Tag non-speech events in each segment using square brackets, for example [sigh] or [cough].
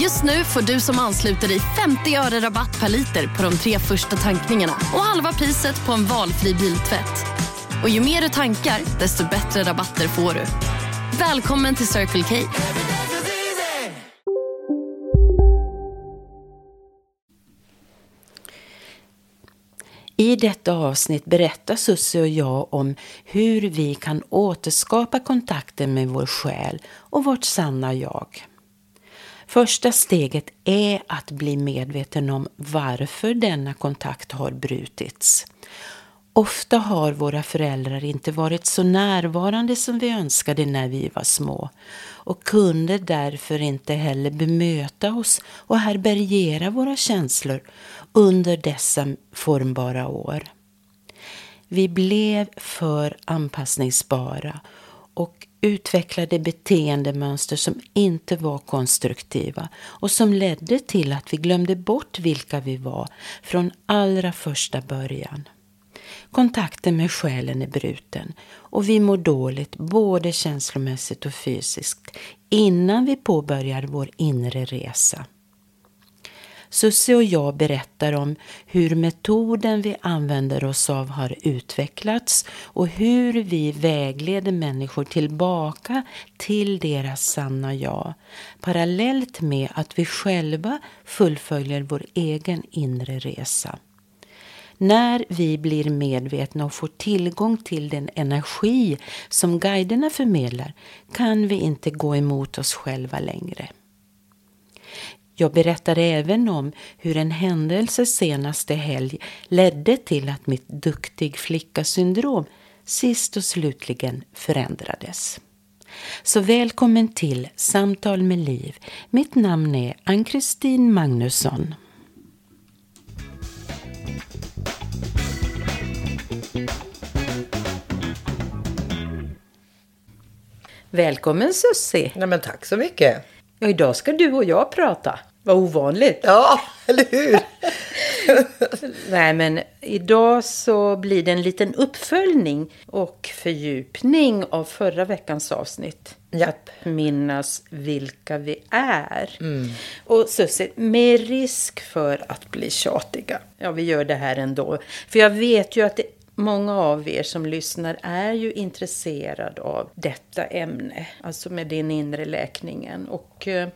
Just nu får du som ansluter dig 50 öre rabatt per liter på de tre första tankningarna och halva priset på en valfri biltvätt. Och ju mer du tankar, desto bättre rabatter får du. Välkommen till Circle K. I detta avsnitt berättar Susse och jag om hur vi kan återskapa kontakten med vår själ och vårt sanna jag. Första steget är att bli medveten om varför denna kontakt har brutits. Ofta har våra föräldrar inte varit så närvarande som vi önskade när vi var små och kunde därför inte heller bemöta oss och härbärgera våra känslor under dessa formbara år. Vi blev för anpassningsbara och utvecklade beteendemönster som inte var konstruktiva och som ledde till att vi glömde bort vilka vi var från allra första början. Kontakten med själen är bruten och vi mår dåligt både känslomässigt och fysiskt innan vi påbörjar vår inre resa. Susse och jag berättar om hur metoden vi använder oss av har utvecklats och hur vi vägleder människor tillbaka till deras sanna jag parallellt med att vi själva fullföljer vår egen inre resa. När vi blir medvetna och får tillgång till den energi som guiderna förmedlar kan vi inte gå emot oss själva längre. Jag berättar även om hur en händelse senaste helg ledde till att mitt duktig flicka-syndrom sist och slutligen förändrades. Så välkommen till Samtal med Liv. Mitt namn är Ann-Kristin Magnusson. Välkommen Sussi! Nej, men tack så mycket! Ja, idag ska du och jag prata. Vad ovanligt. Ja, eller hur? [laughs] Nej, men idag så blir det en liten uppföljning och fördjupning av förra veckans avsnitt. Ja. Att minnas vilka vi är. Mm. Och Susie, med risk för att bli tjatiga. Ja, vi gör det här ändå. För jag vet ju att det Många av er som lyssnar är ju intresserad av detta ämne, alltså med den inre läkningen. Och eh,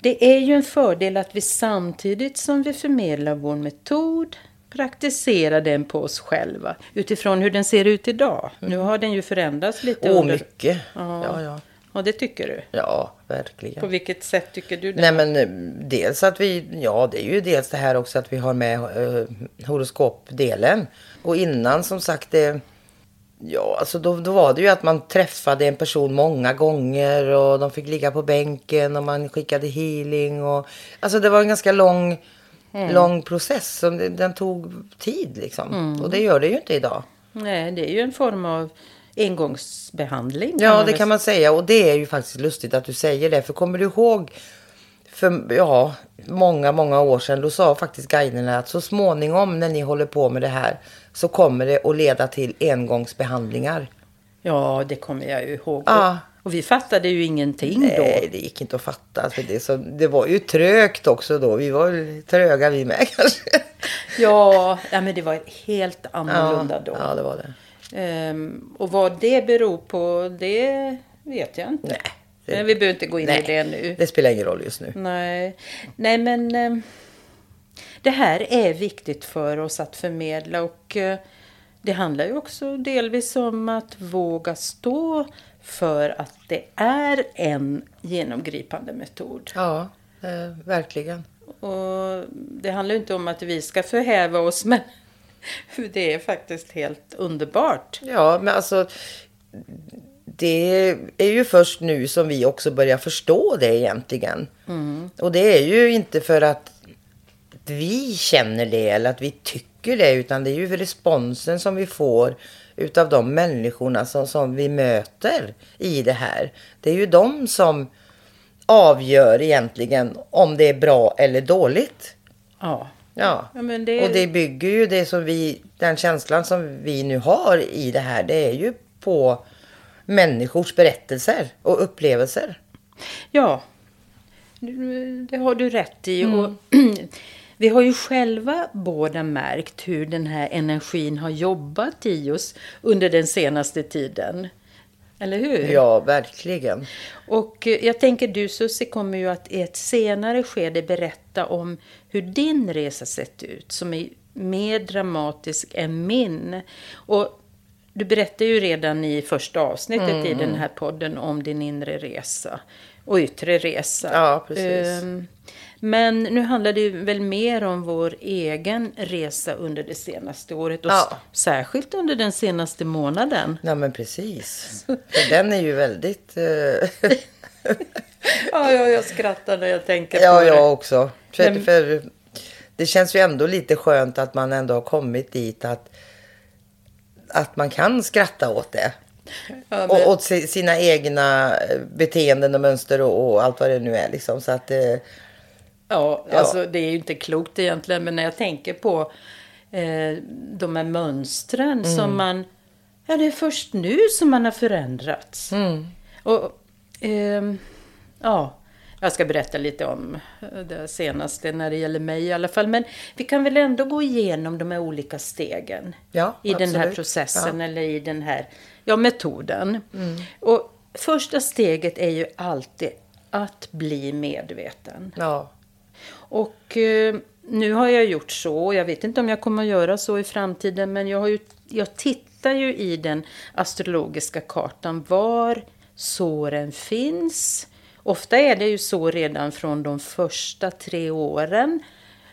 det är ju en fördel att vi samtidigt som vi förmedlar vår metod praktiserar den på oss själva utifrån hur den ser ut idag. Nu har den ju förändrats lite. Åh, under... mycket. Ja. Ja, ja. Ja, det tycker du. Ja, verkligen. På vilket sätt tycker du det? Nej, men eh, dels att vi, ja, det är ju dels det här också att vi har med uh, horoskopdelen. Och innan som sagt det, ja, alltså då, då var det ju att man träffade en person många gånger och de fick ligga på bänken och man skickade healing och, alltså det var en ganska lång, lång process. Som den tog tid liksom. Och det gör det ju inte idag. Nej, det är ju en form av engångsbehandling. Ja, det kan man säga. Och det är ju faktiskt lustigt att du säger det. För kommer du ihåg för ja, många, många år sedan, då sa faktiskt guiderna att så småningom när ni håller på med det här så kommer det att leda till engångsbehandlingar. Ja, det kommer jag ju ihåg. Ja. Och vi fattade ju ingenting Nej, då. det gick inte att fatta. För det, så, det var ju trögt också då. Vi var tröga vi med [laughs] kanske. Ja, ja, men det var helt annorlunda ja, då. Ja, det var det. Ehm, och vad det beror på, det vet jag inte. Nej, det- Men vi behöver inte gå in i det nu. Det spelar ingen roll just nu. Nej, Nej men ehm, det här är viktigt för oss att förmedla och eh, det handlar ju också delvis om att våga stå för att det är en genomgripande metod. Ja. Eh, verkligen. Och det handlar ju inte om att vi ska förhäva oss, [laughs] men [laughs] det är faktiskt helt underbart. Ja, men alltså det är ju först nu som vi också börjar förstå det egentligen. Mm. Och det är ju inte för att vi känner det eller att vi tycker det, utan det är ju responsen som vi får utav de människorna som, som vi möter i det här. Det är ju de som avgör egentligen om det är bra eller dåligt. Ja. Ja, ja det... och det bygger ju det som vi, den känslan som vi nu har i det här, det är ju på människors berättelser och upplevelser. Ja, det har du rätt i. Mm. Och [clears throat] vi har ju själva båda märkt hur den här energin har jobbat i oss under den senaste tiden. Eller hur? Ja, verkligen. Och eh, jag tänker du Susie kommer ju att i ett senare skede berätta om hur din resa sett ut. Som är mer dramatisk än min. Och du berättade ju redan i första avsnittet mm. i den här podden om din inre resa och yttre resa. Ja, precis. Um, men nu handlar det väl mer om vår egen resa under det senaste året och ja. särskilt under den senaste månaden. Ja, men precis. För den är ju väldigt... Uh... [laughs] ja, ja, jag skrattar när jag tänker ja, på det. Ja, jag också. För, men... för det känns ju ändå lite skönt att man ändå har kommit dit att att man kan skratta åt det. Ja, men... Och åt sina egna eh, beteenden och mönster och, och, allt vad det nu är. Liksom. Så att, eh, ja, ja, alltså det är ju inte klokt egentligen. Men när jag tänker på eh, de här mönstren mm. som man... Ja, det är först nu som man har förändrats. Mm. Och, eh, ja, jag ska berätta lite om det senaste när det gäller mig i alla fall. Men vi kan väl ändå gå igenom de här olika stegen ja, i absolut. den här processen ja. eller i den här ja, metoden. Mm. Och första steget är ju alltid att bli medveten. Ja. Och eh, nu har jag gjort så, jag vet inte om jag kommer att göra så i framtiden, men jag, har ju, jag tittar ju i den astrologiska kartan var såren finns Ofta är det ju så redan från de första tre åren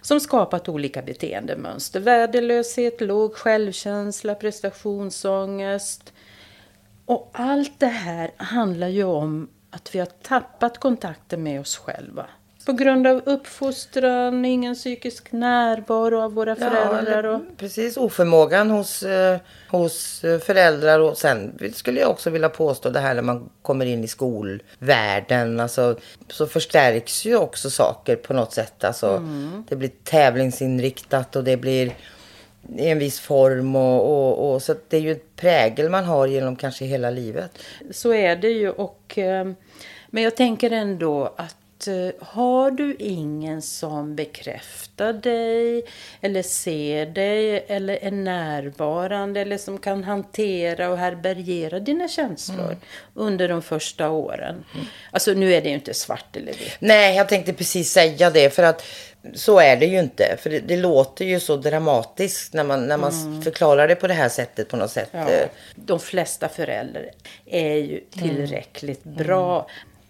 som skapat olika beteendemönster. Värdelöshet, låg självkänsla, prestationsångest. Och allt det här handlar ju om att vi har tappat kontakten med oss själva. På grund av uppfostran, ingen psykisk närvaro av våra föräldrar. Och... precis, oförmågan hos, eh, hos eh, föräldrar. Och sen skulle jag också vilja påstå det här när man kommer in i skolvärlden. Alltså, så förstärks ju också saker på något sätt. Alltså, mm. Det blir tävlingsinriktat och det blir i en viss form. Och, och, och, så det är ju ett prägel man har genom kanske hela livet. Så är det ju. Och, eh, men jag tänker ändå att Eh, har du ingen som bekräftar dig eller ser dig eller är närvarande eller som kan hantera och härbärgera dina känslor mm. under de första åren. Mm. Alltså nu är det ju inte svart eller vitt. Nej, jag tänkte precis säga det för att så är det ju inte. För det, det låter ju så dramatiskt när man, när man mm. förklarar det på det här sättet på något sätt. Ja. De flesta föräldrar är ju tillräckligt mm. bra.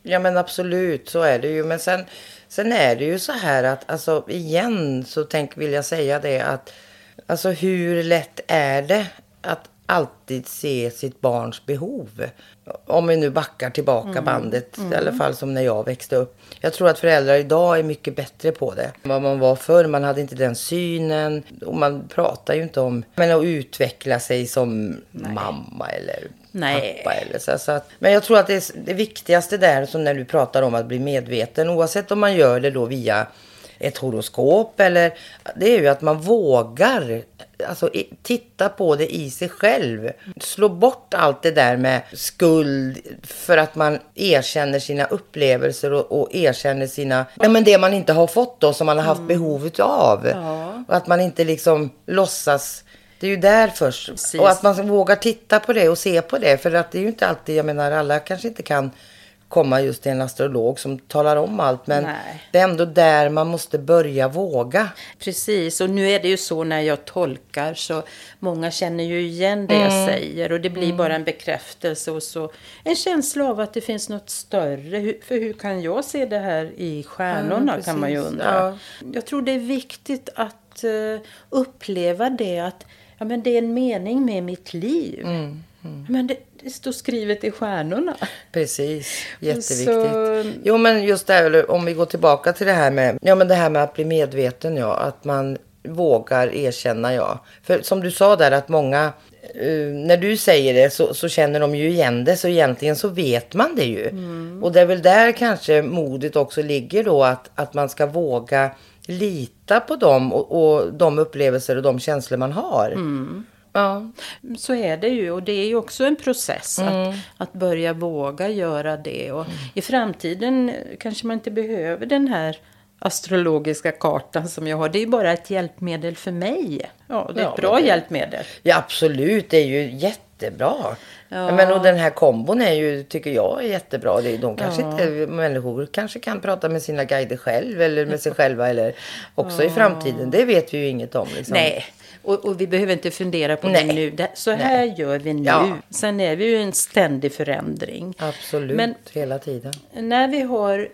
Ja men absolut, så är det ju. Men sen, sen är det ju så här att, alltså igen så tänk, vill jag säga det att, alltså hur lätt är det att alltid se sitt barns behov? Om vi nu backar tillbaka mm. bandet, mm. i alla fall som när jag växte upp. Jag tror att föräldrar idag är mycket bättre på det. Vad man var förr, man hade inte den synen. Och man pratar ju inte om men att utveckla sig som Nej. mamma eller Nej. pappa. Eller så. så att, men jag tror att det, det viktigaste där, som när du pratar om att bli medveten, oavsett om man gör det då via ett horoskop eller det är ju att man vågar alltså, titta på det i sig själv. Slå bort allt det där med skuld för att man erkänner sina upplevelser och, och erkänner sina, ja men det man inte har fått då som man har haft mm. behov av. Ja. Och att man inte liksom låtsas det är ju där först. Precis. Och att man vågar titta på det och se på det. För att det är ju inte alltid, jag menar alla kanske inte kan komma just till en astrolog som talar om allt. Men Nej. det är ändå där man måste börja våga. Precis, och nu är det ju så när jag tolkar så många känner ju igen det jag säger och det blir bara en bekräftelse och så en känsla av att det finns något större. För hur kan jag se det här i stjärnorna Ja, kan man ju undra. Ja. Jag tror det är viktigt att eh, uppleva det att ja, men det är en mening med mitt liv. Mm, Men det, det står skrivet i stjärnorna. Precis, jätteviktigt. Så- Jo men just det här, om vi går tillbaka till det här med, ja men det här med att bli medveten ja, att man vågar erkänna ja. För som du sa där att många, eh, när du säger det så, så känner de ju igen det så egentligen så vet man det ju. Och det är väl där kanske modet också ligger då att, att man ska våga lita på dem och, och de upplevelser och de känslor man har. Ja. Så är det ju och det är ju också en process att, att börja våga göra det. Och I framtiden kanske man inte behöver den här astrologiska kartan som jag har. Det är ju bara ett hjälpmedel för mig. Ja, det är Ja, ett bra men det- hjälpmedel. Ja absolut, det är ju jättebra. Ja. Men, och den här kombon är ju, tycker jag är jättebra. Det är, de kanske inte, människor kanske kan prata med sina guider själv eller med sig [laughs] själva eller också i framtiden. Det vet vi ju inget om. Liksom. Nej, och, och vi behöver inte fundera på Nej. det nu. Så här gör vi nu. Ja. Sen är vi ju en ständig förändring. Absolut, Men- hela tiden. När vi har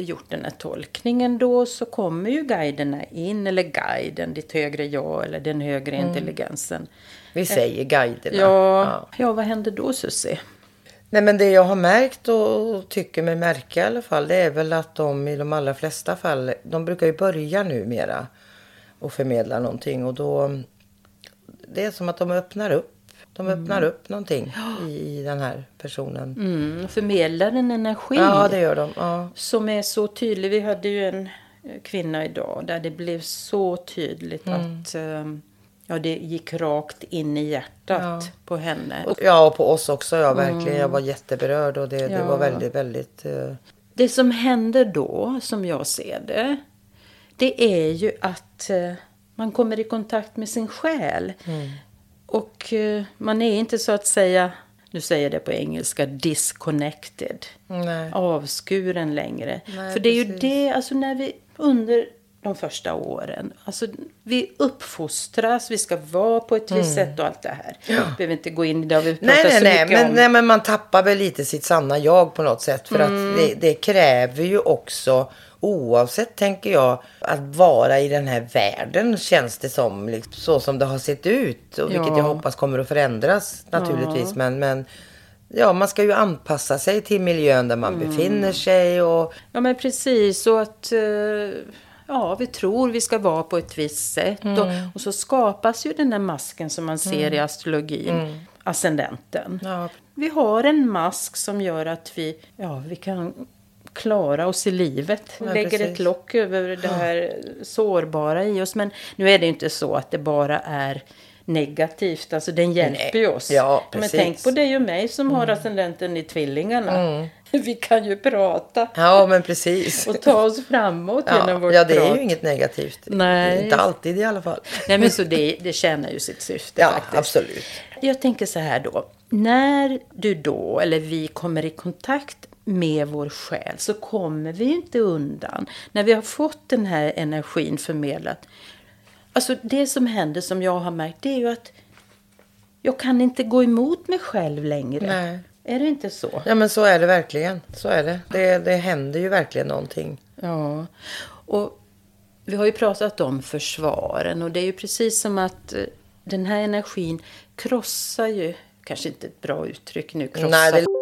gjort den här tolkningen då så kommer ju guiderna in, eller guiden, ditt högre jag eller den högre intelligensen. Vi säger guiderna. Ja, ja. vad händer då Susie? Nej men det jag har märkt och tycker mig märka i alla fall det är väl att de i de allra flesta fall, de brukar ju börja numera och förmedla någonting och då det är som att de öppnar upp. De öppnar upp någonting i, i den här personen. Mm, förmedlar en energi Ja det gör de. Ja. som är så tydlig. Vi hade ju en eh, kvinna idag där det blev så tydligt att eh, ja, det gick rakt in i hjärtat på henne. Ja och på oss också ja verkligen. Jag var jätteberörd och det, det Ja. var väldigt väldigt eh, Det som händer då, som jag ser det, det är ju att eh, man kommer i kontakt med sin själ. Och eh, man är inte så att säga, nu säger jag det på engelska, disconnected. Nej. Avskuren längre. Nej, För det är ju precis. det, alltså när vi under de första åren. Alltså, vi uppfostras, vi ska vara på ett visst sätt och allt det här. Vi behöver inte gå in i det, vi pratat Nej, nej, så nej mycket men, om. nej, men man tappar väl lite sitt sanna jag på något sätt. För Mm. att det, det kräver ju också, oavsett tänker jag, att vara i den här världen känns det som. Liksom, så som det har sett ut. Och vilket Ja. jag hoppas kommer att förändras naturligtvis. Men, men ja, man ska ju anpassa sig till miljön där man Mm. befinner sig. Och, Ja men precis, så att eh, ja, vi tror vi ska vara på ett visst sätt. Och, och så skapas ju den här masken som man ser i astrologin, ascendenten. ja, Vi har en mask som gör att vi, ja, vi kan klara oss i livet. Ja, lägger precis. ett lock över det här sårbara i oss. Men nu är det inte så att det bara är negativt. Alltså den hjälper ju oss. Ja, Men tänk på dig och mig som har ascendenten i tvillingarna. [laughs] Vi kan ju prata ja, men precis. och ta oss framåt genom Ja, vårt ja, det är prat. ju inget negativt. Nej. Inte alltid i alla fall. Nej, men så det, det tjänar ju sitt syfte Ja, faktiskt. absolut. Jag tänker så här då. När du då, eller vi kommer i kontakt med vår själ så kommer vi inte undan. När vi har fått den här energin förmedlat. Alltså det som händer som jag har märkt det är ju att jag kan inte gå emot mig själv längre. Nej. Är det inte så? Ja men så är det verkligen. Så är det. Det, det händer ju verkligen någonting. Ja, och vi har ju pratat om försvaren och det är ju precis som att eh, den här energin krossar ju, kanske inte ett bra uttryck nu, krossar. Nej, det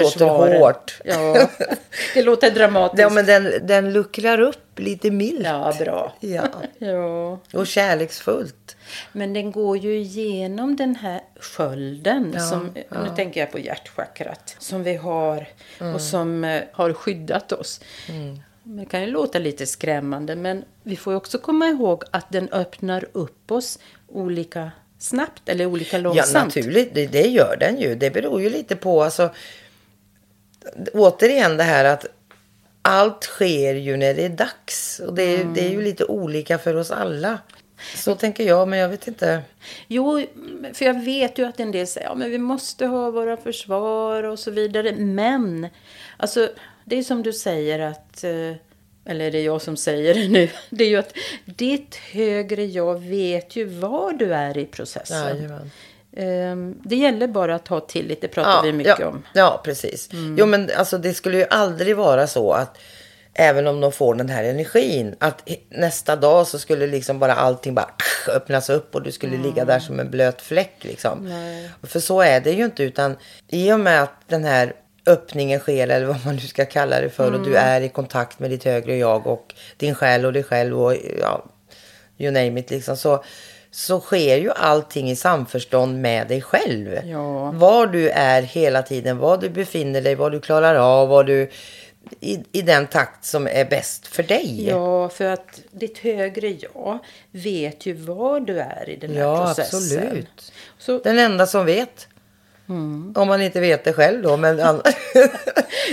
Låter hårt. Ja, det låter dramatiskt. [laughs] Ja, men den, den luckrar upp lite milt. Ja, bra. Ja. [laughs] Ja. Och kärleksfullt. Men den går ju igenom den här skölden. Ja, som, Nu tänker jag på hjärtchakrat. Som vi har och som eh, har skyddat oss. Det kan ju låta lite skrämmande. Men vi får ju också komma ihåg att den öppnar upp oss olika snabbt eller olika Ja, långsamt. naturligt. Det, det gör den ju. Det beror ju lite på, alltså. Återigen det här att allt sker ju när det är dags. Och det, är- det är ju lite olika för oss alla. Så tänker jag, men jag vet inte. Jo, för jag vet ju att en del säger ja, men vi måste ha våra försvar och så vidare. Men, alltså, det är som du säger att, eh, eller det är jag som säger det nu, [laughs] det är ju att ditt högre jag vet ju var du är i processen. Jajamän. Ehm, det gäller bara att ha tillit, det pratar vi mycket ja, om. Ja, precis. Jo, men alltså det skulle ju aldrig vara så att även om de får den här energin, att nästa dag så skulle liksom bara allting bara öppnas upp och du skulle ligga där som en blöt fläck liksom. För så är det ju inte, utan i och med att den här öppningen sker, eller vad man nu ska kalla det för, och du är i kontakt med ditt högre jag och din själ och dig själv och ja, you name it liksom, så, så sker ju allting i samförstånd med dig själv. Ja. Var du är hela tiden, var du befinner dig, vad du klarar av, vad du i, i den takt som är bäst för dig. Ja, för att ditt högre jag vet ju var du är i den här Ja, processen. absolut. Så, Den enda som vet. Mm. Om man inte vet det själv då. Men [laughs]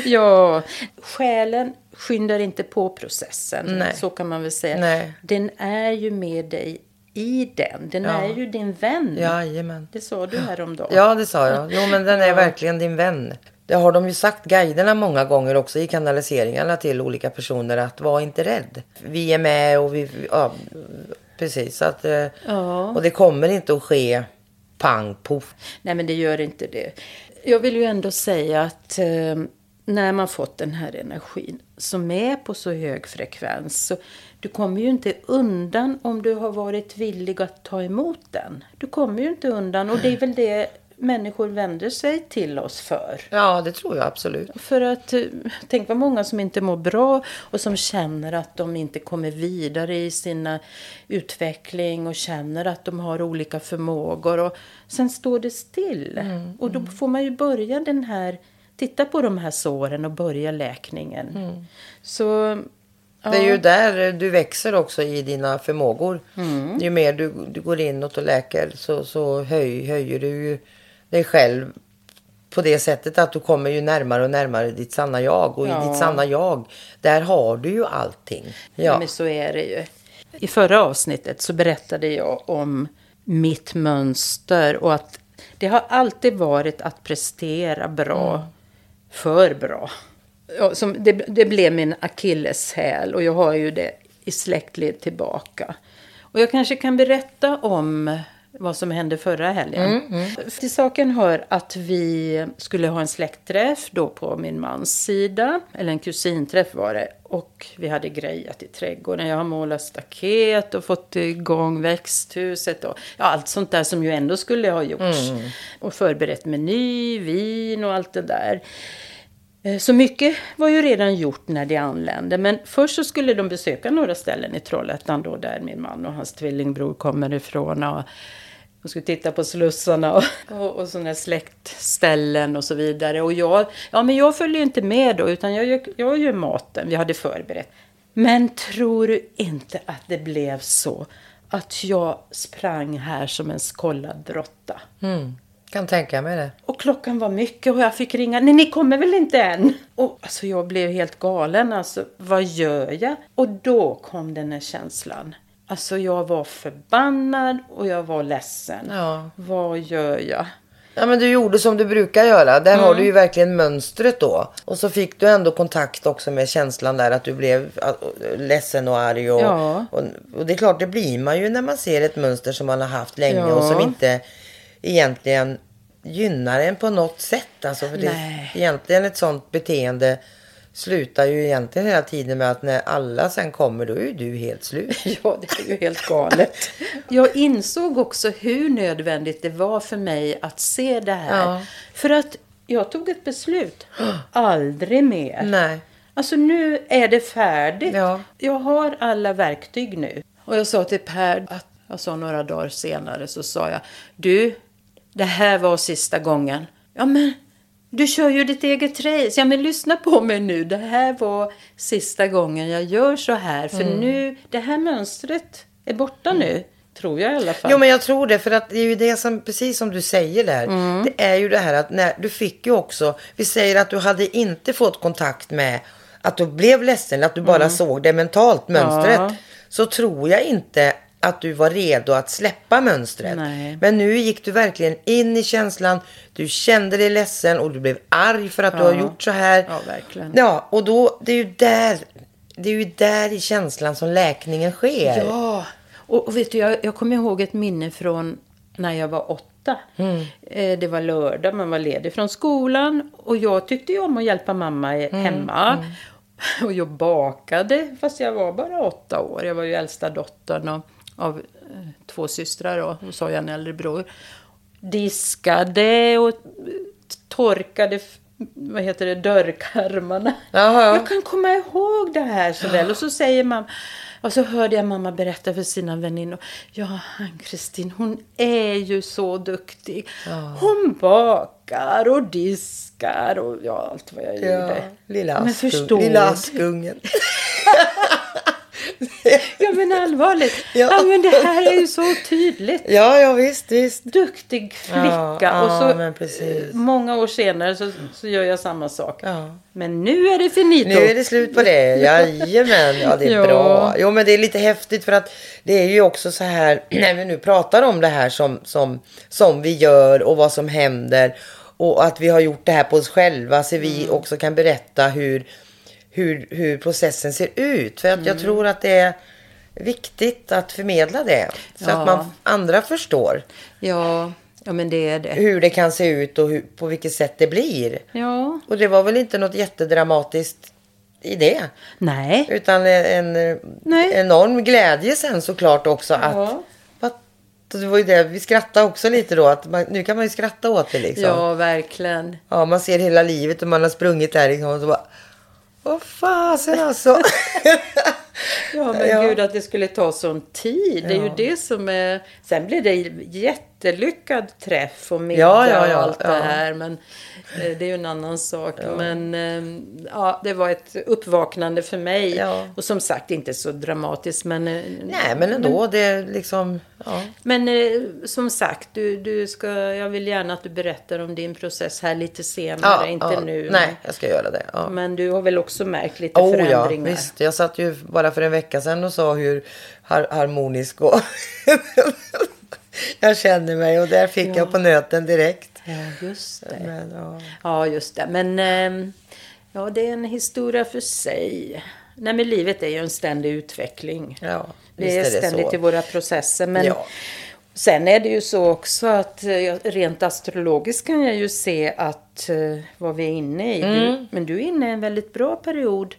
Ja, själen skyndar inte på processen. Nej. Så kan man väl säga. Nej. Den är ju med dig i den. Den Ja. är ju din vän. Jajamän. Det sa du häromdagen. Ja, det sa jag. Jo, men den är [laughs] verkligen din vän. Det har de ju sagt, guiderna, många gånger också i kanaliseringarna till olika personer att var inte rädd. Vi är med och vi... Ja, precis. Att, eh, Ja. Och det kommer inte att ske pang, poff. Nej, men det gör inte det. Jag vill ju ändå säga att eh, när man fått den här energin som är på så hög frekvens så du kommer ju inte undan om du har varit villig att ta emot den. Du kommer ju inte undan och det är väl det människor vänder sig till oss för. Ja, det tror jag absolut. För att eh, tänk vad många som inte mår bra och som känner att de inte kommer vidare i sina utveckling och känner att de har olika förmågor och sen står det still. Mm, och då får man ju börja den här, titta på de här såren och börja läkningen. Så ja, Mm. Det är ju där du växer också i dina förmågor. Mm. Ju mer du, du går inåt och läker så, så höj, höjer du ju dig själv på det sättet att du kommer ju närmare och närmare ditt sanna jag. Och Ja. i ditt sanna jag, där har du ju allting. Ja. Ja, Men så är det ju. I förra avsnittet så berättade jag om mitt mönster och att det har alltid varit att prestera bra, för bra. Ja, som det, det blev min akilleshäl och jag har ju det i släktled tillbaka. Och jag kanske kan berätta om vad som hände förra helgen. Till saken hör att vi skulle ha en släktträff då på min mans sida. Eller en kusinträff var det. Och vi hade grejat i trädgården. Jag har målat staket och fått igång växthuset. Och, ja, allt sånt där som ju ändå skulle ha gjorts. Och förberett meny, vin och allt det där. Eh, så mycket var ju redan gjort när de anlände. Men först så skulle de besöka några ställen i Trollhättan då där min man och hans tvillingbror kommer ifrån. Och de skulle titta på slussarna och, och, och sådana släktställen och så vidare. Och jag, ja men jag följer inte med då utan jag, gör- jag gör maten. Vi hade förberett. Men tror du inte att det blev så att jag sprang här som en skollad drotta? Mm kan tänka mig det. Och klockan var mycket och jag fick ringa. Nej, ni kommer väl inte än? Och alltså jag blev helt galen. Alltså, vad gör jag? Och då kom den här känslan. Alltså jag var förbannad och jag var ledsen. Ja. Vad gör jag? Ja men du gjorde som du brukar göra. Där har Mm. du ju verkligen mönstret då. Och så fick du ändå kontakt också med känslan där att du blev ledsen och arg. Och, Ja. och, och det är klart det blir man ju när man ser ett mönster som man har haft länge Ja. och som inte egentligen gynnar en på något sätt. Alltså för det, Nej. egentligen ett sånt beteende slutar ju egentligen hela tiden med att när alla sen kommer då är ju du helt slut. [laughs] Ja, det är ju helt galet. Jag insåg också hur nödvändigt det var för mig att se det här. Ja. För att jag tog ett beslut. [gasps] Aldrig mer. Nej. Alltså nu är det färdigt. Ja. Jag har alla verktyg nu. Och jag sa till Per, att jag sa några dagar senare, så sa jag, du, det här var sista gången. Ja men, du kör ju ditt eget race. Ja men lyssna på mig nu. Det här var sista gången jag gör så här. För Mm. nu, det här mönstret är borta nu. Tror jag i alla fall. Jo men jag tror det för att det är ju det som, precis som du säger där. Mm. Det är ju det här att när du fick ju också, vi säger att du hade inte fått kontakt med att du blev ledsen, att du bara såg det mentalt, mönstret. Mm. Ja. Så tror jag inte att du var redo att släppa mönstret. Nej. Men nu gick du verkligen in i känslan, du kände dig ledsen och du blev arg för att du har gjort så här. Ja, verkligen. Ja, och då, det är ju där, det är ju där i känslan som läkningen sker. Ja, och, och vet du, jag, jag kommer ihåg ett minne från när jag var åtta. Eh, det var lördag, man var ledig från skolan. Och jag tyckte ju om att hjälpa mamma i- hemma. [laughs] Och jag bakade, fast jag var bara åtta år. Jag var ju äldsta dottern och, av eh, två systrar och, så har jag en äldre bror. Diskade och torkade vad heter det, dörrkarmarna. Jaha. Jag kan komma ihåg det här så väl. Och så säger mamma, och så hörde jag mamma berätta för sina väninnor. Ja, Ann-Kristin, hon är ju så duktig. Hon bakar och diskar och ja, allt vad jag Ja, gjorde. lilla, askung, lilla askungen. [laughs] [laughs] Ja, men allvarligt. Ja. Ja. men det här är ju så tydligt. Ja, ja visst, visst. Duktig flicka. Ja, och så precis. många år senare så, så gör jag samma sak. Ja. Men nu är det finito. Nu är det slut på det. [laughs] Jajamän, ja det är Ja. bra. Jo men det är lite häftigt för att det är ju också så här [clears throat] när vi nu pratar om det här som, som, som vi gör och vad som händer. Och att vi har gjort det här på oss själva så vi Mm. också kan berätta hur, hur, hur processen ser ut. För att Mm. jag tror att det är viktigt att förmedla det. Så Ja. att man andra förstår Ja, ja, men det är det. hur det kan se ut och hur, på vilket sätt det blir. Ja, Och det var väl inte något jättedramatiskt i det. nej. Utan en, en Nej. enorm glädje sen såklart också att... Ja. Vad, det var ju det, vi skrattade också lite då. Att man, nu kan man ju skratta åt det liksom. Ja. Ja, verkligen. man ser hela livet och man har sprungit där liksom och så bara... Vad fasen alltså. [laughs] Ja, men Ja. gud att det skulle ta sån tid. Det är ju det som är... Sen blir det jättelyckad träff och middag Ja, ja, ja, och allt det här. Men eh, det är ju en annan sak. Men eh, ja, det var ett uppvaknande för mig. Och som sagt, inte så dramatiskt. Men, eh, Nej men ändå, det är liksom... Ja. Men eh, som sagt, du, du ska, jag vill gärna att du berättar om din process här lite senare. Ja, inte ja. nu. Nej, jag ska göra det. Ja. Men du har väl också märkt lite Oh ja, förändringar? visst. Jag satt ju bara för en vecka sedan och sa hur har harmonisk och [laughs] jag känner mig och där fick jag på nöten direkt. Ja, just det. Men, ja. Ja, just det. Men ehm, ja, det är en historia för sig. Nej, men livet är ju en ständig utveckling. Ja, det visst är är ständigt så. i våra processer. Men Ja. sen är det ju så också att eh, rent astrologiskt kan jag ju se att eh, vad vi är inne i. Mm. Du, men du är inne i en väldigt bra period.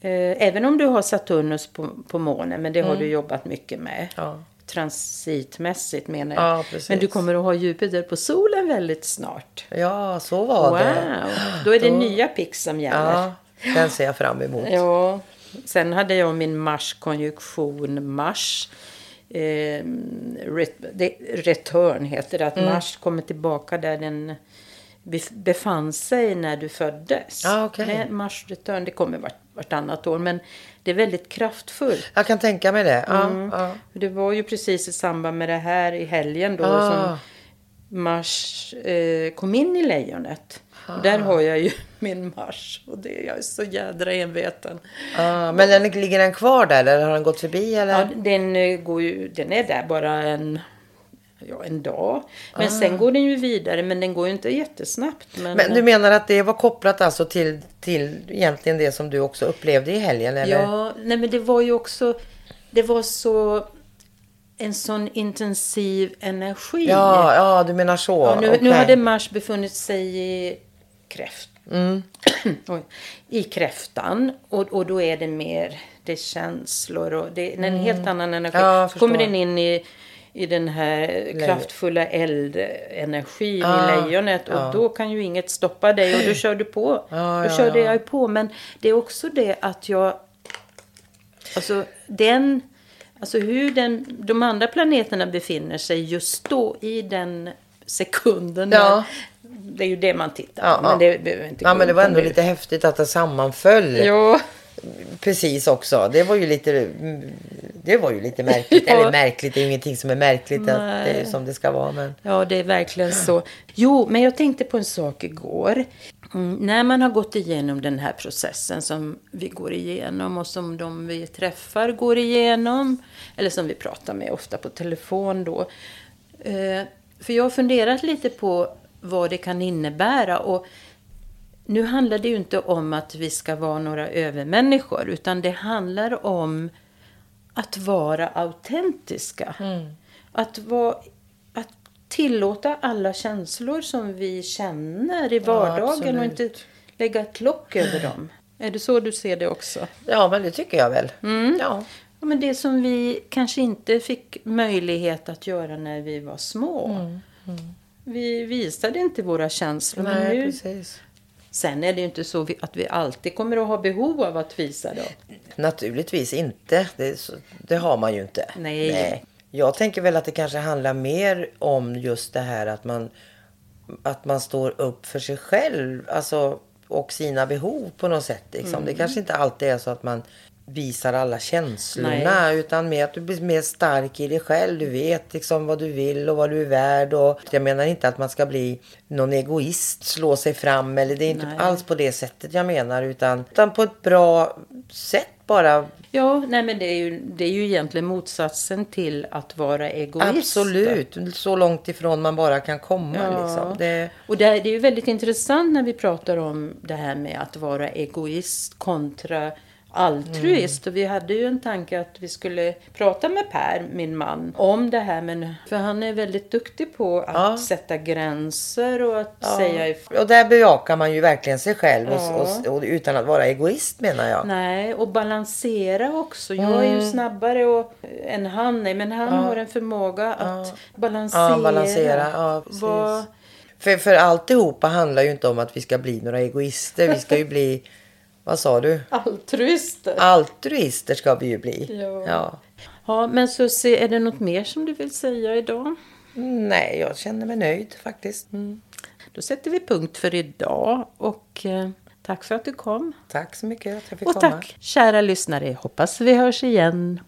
Eh, även om du har Saturnus på, på månen, men det har du jobbat mycket med. Mm. Ja. Transitmässigt menar jag. Ja, men du kommer att ha Jupiter på solen väldigt snart. ja, så var Wow, det. då är det nya pix som gäller. Ja, den ser jag fram emot. Ja, sen hade jag min Mars. Eh, ret, det, return heter det, att Mm. Mars kommer tillbaka där den bef- befann sig när du föddes. Ah. Nej, Mars return, det kommer vart, vartannat år, men det är väldigt kraftfullt. Jag kan tänka mig det. Ja, Mm. ja. Det var ju precis i samband med det här i helgen då Ah. som Mars eh, kom in i lejonet. Ah. där har jag ju [laughs] min Mars och det, jag är så jädra enveten. Ja, men den, ligger den kvar där eller har den gått förbi? Eller? Ja, den, eh, går ju, den är där bara en, ja, en dag. Men Ah. sen går den ju vidare, men den går ju inte jättesnabbt. Men, Men du menar att det var kopplat alltså till, till egentligen det som du också upplevde i helgen? Eller? Ja, nej men det var ju också, det var så en sån intensiv energi. Ja, ja du menar så. Ja, nu, Okej. nu hade Mars befunnit sig i kräft. Mm. [clears throat] I kräftan. Och, och då är det mer det är känslor och det är en helt annan energi. Mm. Ja, så kommer den in i, i den här kraftfulla eldenergin Ah, i lejonet. Och ja. då kan ju inget stoppa dig och då kör du på. [clears throat] Ja, då ja, körde ja. jag på. Men det är också det att jag... Alltså den... Alltså hur den, de andra planeterna befinner sig just då i den sekunden. Ja. Det är ju det man tittar på. Ja, men det behöver inte Ja, men det var ändå nu. lite häftigt att det sammanföll. Ja. Precis också. Det var ju lite, det var ju lite märkligt. [laughs] Ja. Eller märkligt, det är ju ingenting som är märkligt. Att det är som det ska vara. Men... Ja, det är verkligen så. Jo, men jag tänkte på en sak igår. Mm, när man har gått igenom den här processen som vi går igenom och som de vi träffar går igenom. Eller som vi pratar med ofta på telefon då. Eh, för jag har funderat lite på vad det kan innebära. Och nu handlar det ju inte om att vi ska vara några övermänniskor. Utan det handlar om att vara autentiska. Att, vara, att tillåta alla känslor som vi känner i vardagen och absolut. inte lägga ett lock över dem. Är det så du ser det också? Ja, men det tycker jag väl. Mm. Ja. Ja, men det som vi kanske inte fick möjlighet att göra när vi var små. Vi visade inte våra känslor. men Nej, nu, precis. sen är det ju inte så att vi alltid kommer att ha behov av att visa dem. Naturligtvis inte. Det, så, det har man ju inte. Nej. Jag tänker väl att det kanske handlar mer om just det här att man, att man står upp för sig själv. Alltså, och sina behov på något sätt. Liksom. Mm. Det kanske inte alltid är så att man visar alla känslorna. Nej. Utan mer att du blir mer stark i dig själv. Du vet liksom vad du vill och vad du är värd. Och jag menar inte att man ska bli någon egoist, slå sig fram. Eller det är inte Nej. alls på det sättet jag menar. Utan, utan på ett bra sätt bara. Ja, nej men det är, ju, det är ju egentligen motsatsen till att vara egoist. Absolut. Så långt ifrån man bara kan komma. Ja. Liksom. Det, Och det, det är ju väldigt intressant när vi pratar om det här med att vara egoist kontra altruist. Mm. Och vi hade ju en tanke att vi skulle prata med Per, min man, om det här. Men, för han är väldigt duktig på att Ja. sätta gränser och att säga ifrån. och där bejakar man ju verkligen sig själv. Ja. Och, och, och, utan att vara egoist menar jag. Nej, och balansera också. Jag är ju snabbare och, än han är, men han har en förmåga att balansera. Ja, balansera. Ja. Vad- För, för alltihopa handlar ju inte om att vi ska bli några egoister. Vi ska ju bli, vad sa du? Altruister. Altruister ska vi ju bli. Ja. Ja. Ja, men så se, är det något mer som du vill säga idag? Nej, jag känner mig nöjd faktiskt. Då sätter vi punkt för idag och eh, tack för att du kom. Tack så mycket att jag fick Och komma. tack kära lyssnare. Hoppas vi hörs igen.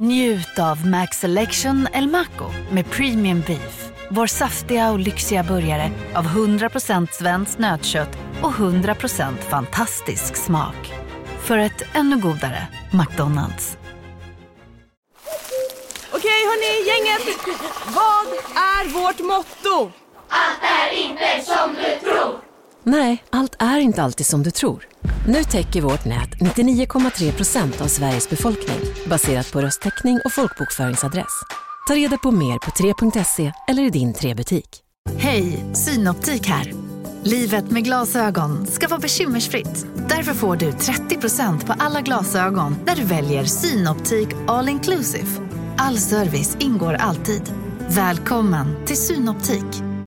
Njut av Max Selection El Maco med Premium Beef. Vår saftiga och lyxiga burgare av 100% svenskt nötkött och 100% fantastisk smak. För ett ännu godare McDonalds. Okej hörni, gänget! Vad är vårt motto? Nej, allt är inte alltid som du tror. Nu täcker vårt nät 99,3 procent av Sveriges befolkning baserat på röstteckning och folkbokföringsadress. Ta reda på mer på 3.se eller i din 3-butik. Hej, Synoptik här. Livet med glasögon ska vara bekymmersfritt. Därför får du 30% på alla glasögon när du väljer Synoptik All Inclusive. All service ingår alltid. Välkommen till Synoptik.